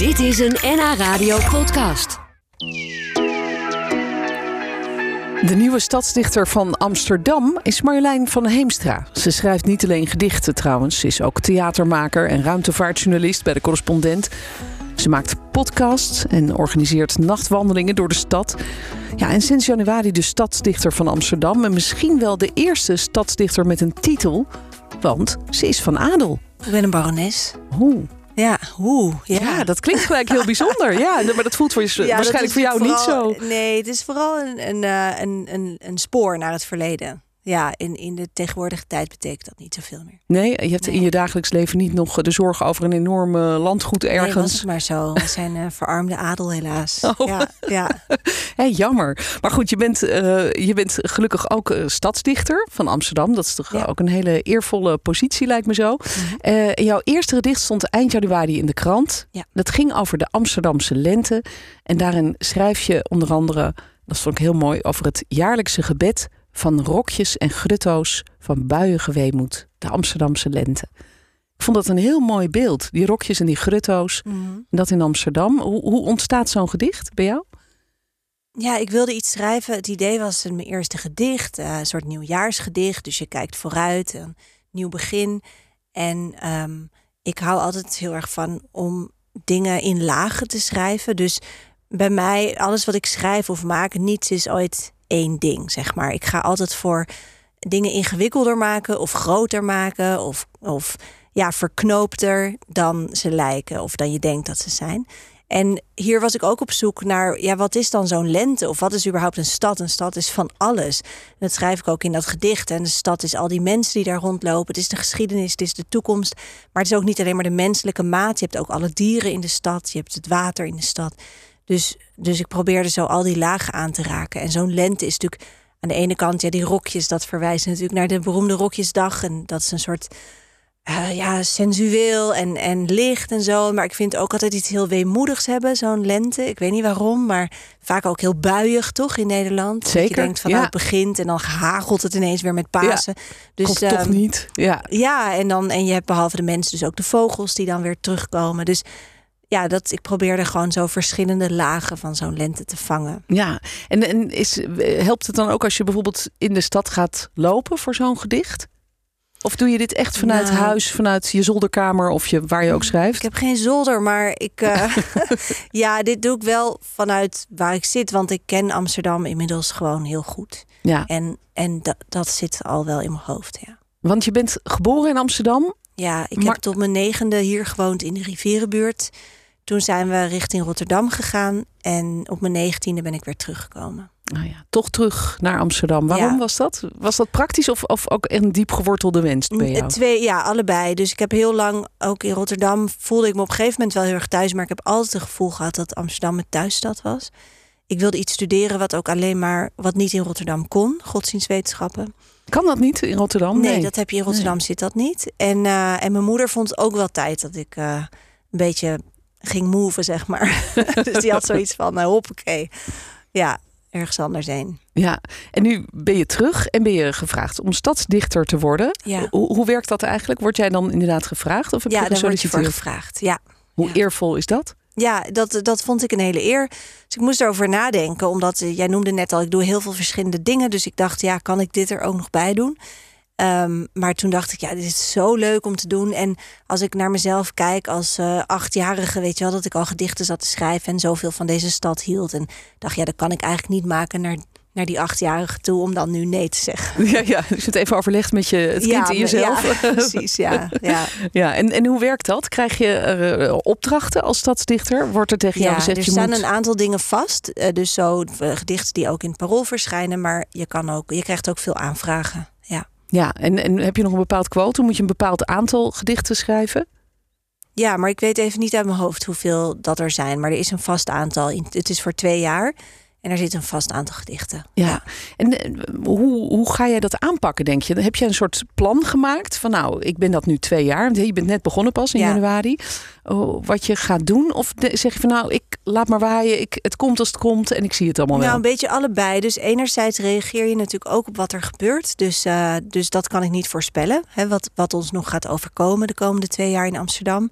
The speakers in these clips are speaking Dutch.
Dit is een NH Radio podcast. De nieuwe stadsdichter van Amsterdam is Marjolein van Heemstra. Ze schrijft niet alleen gedichten trouwens, ze is ook theatermaker en ruimtevaartjournalist bij de correspondent. Ze maakt podcasts en organiseert nachtwandelingen door de stad. Ja, en sinds januari de stadsdichter van Amsterdam en misschien wel de eerste stadsdichter met een titel, want ze is van adel. Ik ben een barones. Hoe? Ja, hoe? Ja. Ja, dat klinkt gelijk heel bijzonder. Ja, maar dat voelt voor je, Ja, waarschijnlijk voor jou niet zo. Nee, het is vooral een, een, eh, een, een, een spoor naar het verleden. Ja, in, in de tegenwoordige tijd betekent dat niet zoveel meer. Nee, je hebt in je dagelijks leven niet nog de zorg over een enorm eh, landgoed Nee, was ergens. het maar zo. We zijn eh, verarmde adel helaas. Oh. Ja, ja. Jammer. Maar goed, je bent, eh, je bent gelukkig ook eh, stadsdichter van Amsterdam. Dat is toch Ja. ook een hele eervolle positie, lijkt me zo. Eh, jouw eerste gedicht stond eind januari in de krant. Ja. Dat ging over de Amsterdamse lente. En daarin schrijf je onder andere, dat vond ik heel mooi, over het jaarlijkse gebed van rokjes en grutto's van buiige weemoed, de Amsterdamse lente. Ik vond dat een heel mooi beeld, die rokjes en die grutto's. Mhm. Dat in Amsterdam. Hoe, hoe ontstaat zo'n gedicht bij jou? Ja, ik wilde iets schrijven. Het idee was een- mijn eerste gedicht, eh, een soort nieuwjaarsgedicht. Dus je kijkt vooruit, een nieuw begin. En ehm, ik hou altijd heel erg van om dingen in lagen te schrijven. Dus bij mij, alles wat ik schrijf of maak, niets is ooit één ding, zeg maar. Ik ga altijd voor dingen ingewikkelder maken of groter maken of, of ja, verknoopter dan ze lijken of dan je denkt dat ze zijn. En hier was ik ook op zoek naar, ja, wat is dan zo'n lente? Of wat is überhaupt een stad? Een stad is van alles. Dat schrijf ik ook in dat gedicht. En de stad is al die mensen die daar rondlopen. Het is de geschiedenis, het is de toekomst. Maar het is ook niet alleen maar de menselijke maat. Je hebt ook alle dieren in de stad. Je hebt het water in de stad. Dus, dus ik probeerde zo al die lagen aan te raken. En zo'n lente is natuurlijk aan de ene kant, ja, die rokjes, dat verwijst natuurlijk naar de beroemde Rokjesdag. En dat is een soort eh, ja, sensueel en, en licht en zo. Maar ik vind ook altijd iets heel weemoedigs hebben, zo'n lente. Ik weet niet waarom, maar vaak ook heel buiig, toch, in Nederland? Dat Zeker, je denkt van, ja. nou, het begint en dan hagelt het ineens weer met Pasen. Dus Komt toch ehm, niet? Ja. ja, en, dan, en je hebt behalve de mensen dus ook de vogels die dan weer terugkomen. Dus ja, dat, ik probeerde gewoon zo verschillende lagen van zo'n lente te vangen. ja. En, en is, helpt het dan ook als je bijvoorbeeld in de stad gaat lopen voor zo'n gedicht? Of doe je dit echt vanuit Nou. huis, vanuit je zolderkamer of je, waar je ook Ik schrijft? heb geen zolder, maar ik. eh, ja, dit doe ik wel vanuit waar ik zit. Want ik ken Amsterdam inmiddels gewoon heel goed. Ja, En, en dat, dat zit al wel in mijn hoofd. Ja, want je bent geboren in Amsterdam. ja ik Maar- heb tot mijn negende hier gewoond in de rivierenbuurt. Toen zijn we richting Rotterdam gegaan. En op mijn negentiende ben ik weer teruggekomen. Nou ja, toch terug naar Amsterdam. Waarom Ja. was dat? Was dat praktisch of, of ook een diep gewortelde wens bij jou? Twee, ja, allebei. Dus ik heb heel lang, ook in Rotterdam, voelde ik me op een gegeven moment wel heel erg thuis. Maar ik heb altijd het gevoel gehad dat Amsterdam mijn thuisstad was. Ik wilde iets studeren wat ook alleen maar, wat niet in Rotterdam kon, godsdienstwetenschappen. Kan dat niet in Rotterdam? Nee, dat heb je in Rotterdam, zit dat niet. En, eh, en mijn moeder vond ook wel tijd dat ik eh, een beetje ging moven, zeg maar. dus die had zoiets van, nou hoppakee. Ja, ergens anders heen. Ja, en nu ben je terug en ben je gevraagd om stadsdichter te worden. Ja, Hoe, hoe werkt dat eigenlijk? Word jij dan inderdaad gevraagd of heb ja je daar word je voor gevraagd. Ja. Hoe Ja. eervol is dat? Ja, dat, dat vond ik een hele eer. Dus ik moest erover nadenken, omdat eh, jij noemde net al, ik doe heel veel verschillende dingen. Dus ik dacht, ja, kan ik dit er ook nog bij doen? Ehm, maar toen dacht ik, ja, dit is zo leuk om te doen. En als ik naar mezelf kijk als eh, achtjarige, weet je wel, dat ik al gedichten zat te schrijven en zoveel van deze stad hield. En dacht, ja, dat kan ik eigenlijk niet maken naar, naar die achtjarige toe om dan nu nee te zeggen. Ja, ja. Dus het even overlegd met je, het kind in jezelf. Ja, precies, ja. ja. Ja, en, en hoe werkt dat? Krijg je eh, opdrachten als stadsdichter? Wordt er tegen jou Ja, gezegd, er je staan moet... een aantal dingen vast. Eh, dus zo gedichten die ook in het parool verschijnen. Maar je, kan ook, je krijgt ook veel aanvragen. Ja. En, en heb je nog een bepaald quotum? Moet je een bepaald aantal gedichten schrijven? ja, maar ik weet even niet uit mijn hoofd hoeveel dat er zijn. Maar er is een vast aantal. Het is voor twee jaar. En er zit een vast aantal gedichten. Ja. En eh, hoe, hoe ga jij dat aanpakken, denk je? Heb je een soort plan gemaakt van nou, ik ben dat nu twee jaar. want Je bent net begonnen pas in Ja. januari. Oh, wat je gaat doen? Of zeg je van nou, ik laat maar waaien. Ik, het komt als het komt en ik zie het allemaal Nou, wel. een beetje allebei. Dus enerzijds reageer je natuurlijk ook op wat er gebeurt. Dus, eh, dus dat kan ik niet voorspellen. Hè, wat, wat ons nog gaat overkomen de komende twee jaar in Amsterdam.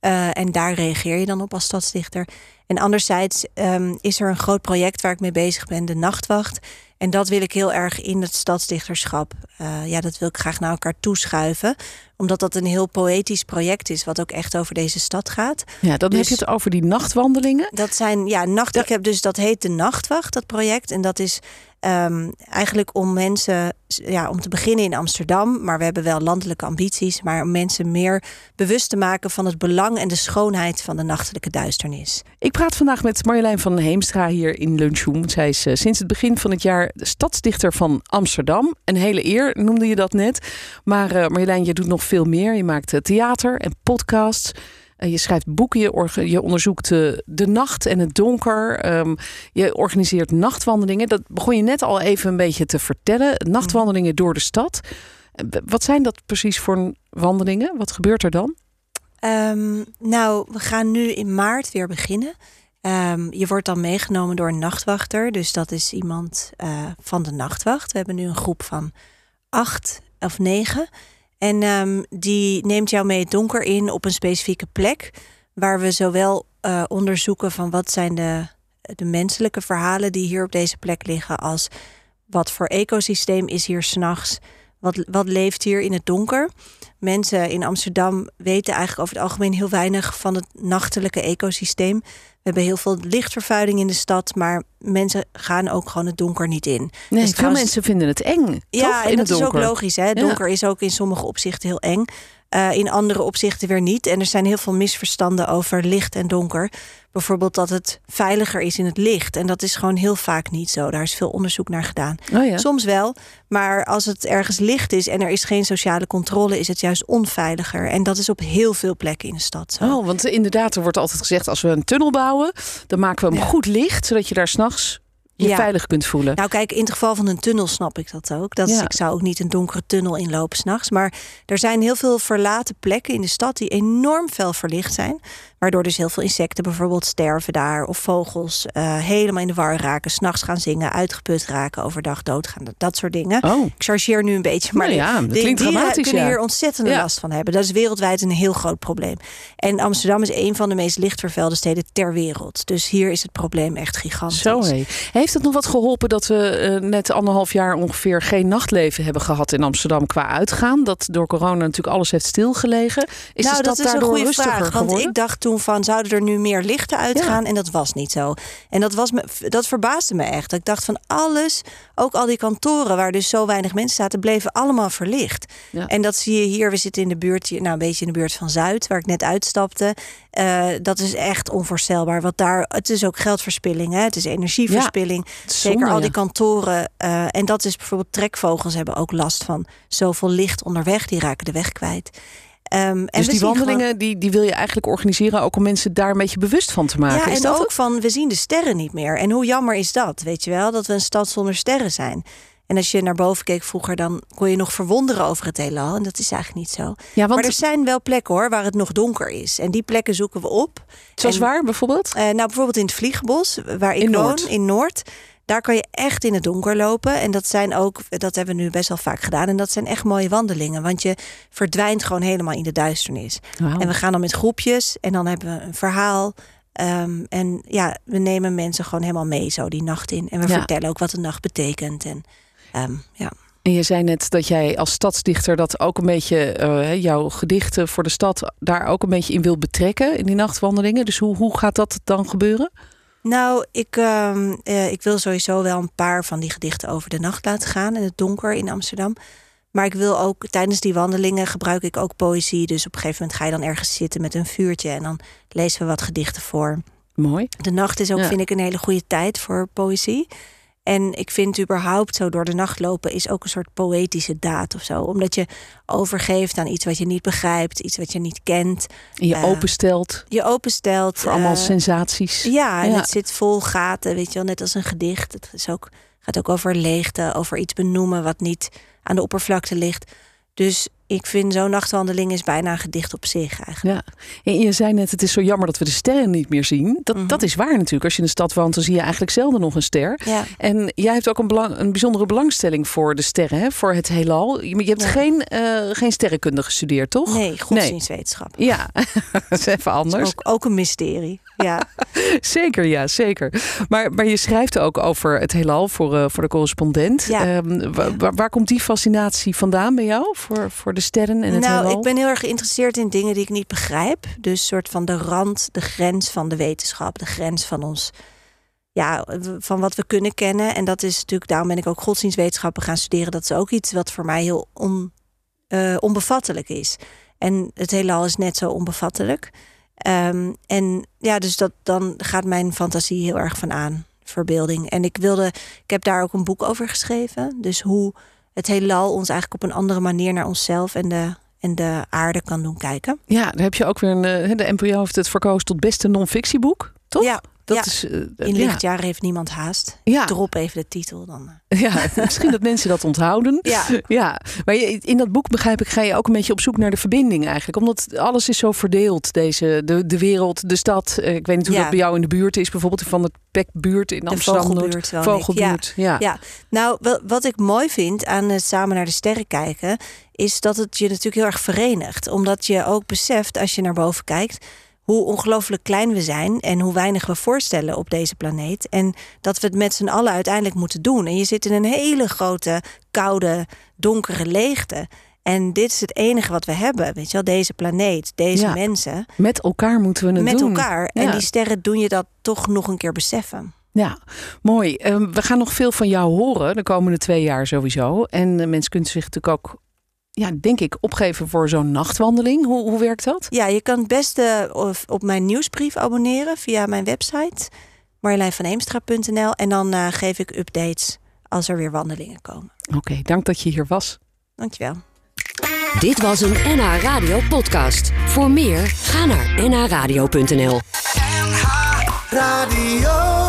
Uh, en daar reageer je dan op als stadsdichter. En anderzijds um, is er een groot project waar ik mee bezig ben, de Nachtwacht. En dat wil ik heel erg in het stadsdichterschap. Uh, ja, dat wil ik graag naar elkaar toeschuiven. Omdat dat een heel poëtisch project is, wat ook echt over deze stad gaat. Ja, dan Dus- heb je het over die nachtwandelingen. Dat zijn, ja, nacht. Ik heb dus dat heet de Nachtwacht, dat project. En dat is ehm, eigenlijk om mensen, ja, om te beginnen in Amsterdam. Maar we hebben wel landelijke ambities. Maar om mensen meer bewust te maken van het belang en de schoonheid van de nachtelijke duisternis. Ik praat vandaag met Marjolein van Heemstra hier in Lunchroom. Zij is eh, sinds het begin van het jaar stadsdichter van Amsterdam. Een hele eer, noemde je dat net. Maar eh, Marjolein, je doet nog veel meer. Je maakt eh, theater en podcasts. Eh, je schrijft boeken, je, je onderzoekt eh, de nacht en het donker. Ehm, je organiseert nachtwandelingen. Dat begon je net al even een beetje te vertellen. Nachtwandelingen door de stad. Eh, Wat zijn dat precies voor wandelingen? Wat gebeurt er dan? Ehm, nou, we gaan nu in maart weer beginnen. Ehm, je wordt dan meegenomen door een nachtwachter. Dus dat is iemand van de nachtwacht. We hebben nu een groep van acht of negen. En ehm, die neemt jou mee het donker in op een specifieke plek. Waar we zowel eh, onderzoeken van wat zijn de, de menselijke verhalen die hier op deze plek liggen. Als wat voor ecosysteem is hier s'nachts. Wat, wat leeft hier in het donker? Mensen in Amsterdam weten eigenlijk over het algemeen heel weinig van het nachtelijke ecosysteem. We hebben heel veel lichtvervuiling in de stad, maar mensen gaan ook gewoon het donker niet in. Nee, Dus veel trouwens- mensen vinden het eng. Ja, toch? en dat is ook logisch. Hè? Donker is ook in sommige opzichten heel eng. Eh, in andere opzichten weer niet. En er zijn heel veel misverstanden over licht en donker. Bijvoorbeeld dat het veiliger is in het licht. En dat is gewoon heel vaak niet zo. Daar is veel onderzoek naar gedaan. Oh ja. Soms wel, maar als het ergens licht is en er is geen sociale controle, is het juist onveiliger. En dat is op heel veel plekken in de stad zo. Oh, want inderdaad, er wordt altijd gezegd: als we een tunnel bouwen, dan maken we hem Ja. goed licht, zodat je daar s'nachts je Ja. veilig kunt voelen. Nou, kijk, in het geval van een tunnel snap ik dat ook. Dat is. Ik zou ook niet een donkere tunnel inlopen s'nachts. Maar er zijn heel veel verlaten plekken in de stad die enorm fel verlicht zijn. Waardoor dus heel veel insecten bijvoorbeeld sterven daar. Of vogels eh, helemaal in de war raken. S'nachts gaan zingen, uitgeput raken, overdag doodgaan. Dat, dat soort dingen. oh, Ik chargeer nu een beetje, maar Nou ja, dat die klinkt dieren dramatisch, kunnen ja. hier ontzettende last van hebben. Dat is wereldwijd een heel groot probleem. En Amsterdam is een van de meest lichtvervuilde steden ter wereld. Dus hier is het probleem echt gigantisch. zo hé. Heeft het nog wat geholpen dat we eh, net anderhalf jaar ongeveer geen nachtleven hebben gehad in Amsterdam qua uitgaan? Dat door corona natuurlijk alles heeft stilgelegen. Is nou, de stad dat is een goede rustiger vraag. Want geworden? ik dacht toen van, zouden er nu meer lichten uitgaan? En dat was niet zo. En dat, was me, dat verbaasde me echt. Ik dacht van alles, ook al die kantoren waar dus zo weinig mensen zaten, bleven allemaal verlicht. Ja. En dat zie je hier. We zitten in de buurt, nou een beetje in de buurt van Zuid, waar ik net uitstapte. Eh, dat is echt onvoorstelbaar. Want daar, het is ook geldverspilling, hè? het is energieverspilling. Zeker al die kantoren. eh, en dat is bijvoorbeeld trekvogels hebben ook last van zoveel licht onderweg. Die raken de weg kwijt. Ehm, Dus die wandelingen, gewoon- die, die wil je eigenlijk organiseren, ook om mensen daar een beetje bewust van te maken. ja, is en dat ook van we zien de sterren niet meer. En hoe jammer is dat? Weet je wel, dat we een stad zonder sterren zijn. En als je naar boven keek vroeger, dan kon je nog verwonderen over het heelal. En dat is eigenlijk niet zo. Ja, want Maar er zijn wel plekken hoor, waar het nog donker is. En die plekken zoeken we op. zoals en- waar bijvoorbeeld? Eh, nou, bijvoorbeeld in het Vliegenbos, waar ik In woon, Noord. in Noord. Daar kan je echt in het donker lopen. En dat zijn ook, dat hebben we nu best wel vaak gedaan. En dat zijn echt mooie wandelingen. Want je verdwijnt gewoon helemaal in de duisternis. En we gaan dan met groepjes en dan hebben we een verhaal. Ehm, en ja, we nemen mensen gewoon helemaal mee zo die nacht in. En we Ja. vertellen ook wat de nacht betekent. En ehm, ja. En je zei net dat jij als stadsdichter dat ook een beetje, eh, jouw gedichten voor de stad, daar ook een beetje in wil betrekken, in die nachtwandelingen. Dus hoe, hoe gaat dat dan gebeuren? Nou, ik, ehm, eh, ik wil sowieso wel een paar van die gedichten over de nacht laten gaan in het donker in Amsterdam. Maar ik wil ook tijdens die wandelingen gebruik ik ook poëzie. Dus op een gegeven moment ga je dan ergens zitten met een vuurtje en dan lezen we wat gedichten voor. Mooi. De nacht is ook, Ja. vind ik, een hele goede tijd voor poëzie. En ik vind überhaupt zo door de nacht lopen is ook een soort poëtische daad of zo. Omdat je overgeeft aan iets wat je niet begrijpt, iets wat je niet kent. En je Eh, openstelt Je openstelt. voor allemaal eh, sensaties. ja, en Ja. het zit vol gaten, weet je wel, net als een gedicht. Het is ook, gaat ook over leegte, over iets benoemen wat niet aan de oppervlakte ligt. Dus ik vind zo'n nachtwandeling is bijna een gedicht op zich eigenlijk. Ja. En je zei net, het is zo jammer dat we de sterren niet meer zien. Dat, Mhm. dat is waar natuurlijk. Als je in de stad woont, dan zie je eigenlijk zelden nog een ster. Ja. En jij hebt ook een, belang, een bijzondere belangstelling voor de sterren, hè? voor het heelal. Je, je hebt Ja. geen, eh, geen sterrenkunde gestudeerd, toch? Nee, godsdienstwetenschap. Ja, dat is even anders. Ook, ook een mysterie. Ja. Zeker, ja, zeker. Maar, maar je schrijft ook over het heelal voor, eh, voor de correspondent. Ja. Ehm, waar, waar komt die fascinatie vandaan bij jou voor, voor de sterren en het nou, heelal? ik ben heel erg geïnteresseerd in dingen die ik niet begrijp. Dus soort van de rand, de grens van de wetenschap, de grens van ons. Ja, van wat we kunnen kennen. En dat is natuurlijk, daarom ben ik ook godsdienstwetenschappen gaan studeren. Dat is ook iets wat voor mij heel on, eh, onbevattelijk is. En het heelal is net zo onbevattelijk. Ehm, en ja, dus dat, dan gaat mijn fantasie heel erg van aan. Verbeelding. En ik wilde, ik heb daar ook een boek over geschreven. Dus hoe het heelal ons eigenlijk op een andere manier naar onszelf en de, en de aarde kan doen kijken. Ja, daar heb je ook weer een. eh, De NPO heeft het verkozen tot beste non-fictieboek, toch? Ja, dat ja. is. eh, in ja. lichtjaren heeft niemand haast. Ja. Drop even de titel dan. eh. Ja, misschien dat mensen dat onthouden. Ja. ja. Maar in dat boek begrijp ik, ga je ook een beetje op zoek naar de verbinding eigenlijk. Omdat alles is zo verdeeld. Deze, de, de wereld, de stad. Eh, Ik weet niet hoe dat bij jou in de buurt is. Bijvoorbeeld van het Pekbuurt in De Amsterdam. Noord. Vogelbuurt Vogelbuurt, ja. Ja, nou, wat ik mooi vind aan het samen naar de sterren kijken, is dat het je natuurlijk heel erg verenigt. Omdat je ook beseft, als je naar boven kijkt, hoe ongelooflijk klein we zijn en hoe weinig we voorstellen op deze planeet. En dat we het met z'n allen uiteindelijk moeten doen. En je zit in een hele grote, koude, donkere leegte. En dit is het enige wat we hebben, weet je wel, deze planeet, deze Ja. mensen, Met elkaar moeten we het met doen. elkaar. En die sterren doen je dat toch nog een keer beseffen. Ja, mooi. Ehm, we gaan nog veel van jou horen de komende twee jaar sowieso. En eh, mensen kunnen zich natuurlijk ook, ja, denk ik, opgeven voor zo'n nachtwandeling. Hoe, hoe werkt dat? Ja, je kan het beste of- op mijn nieuwsbrief abonneren via mijn website marjolein.van en dan eh, geef ik updates als er weer wandelingen komen. Oké, dank dat je hier was. Dankjewel. Dit was een NH Radio podcast. Voor meer, ga naar nhradio.nl. Radio.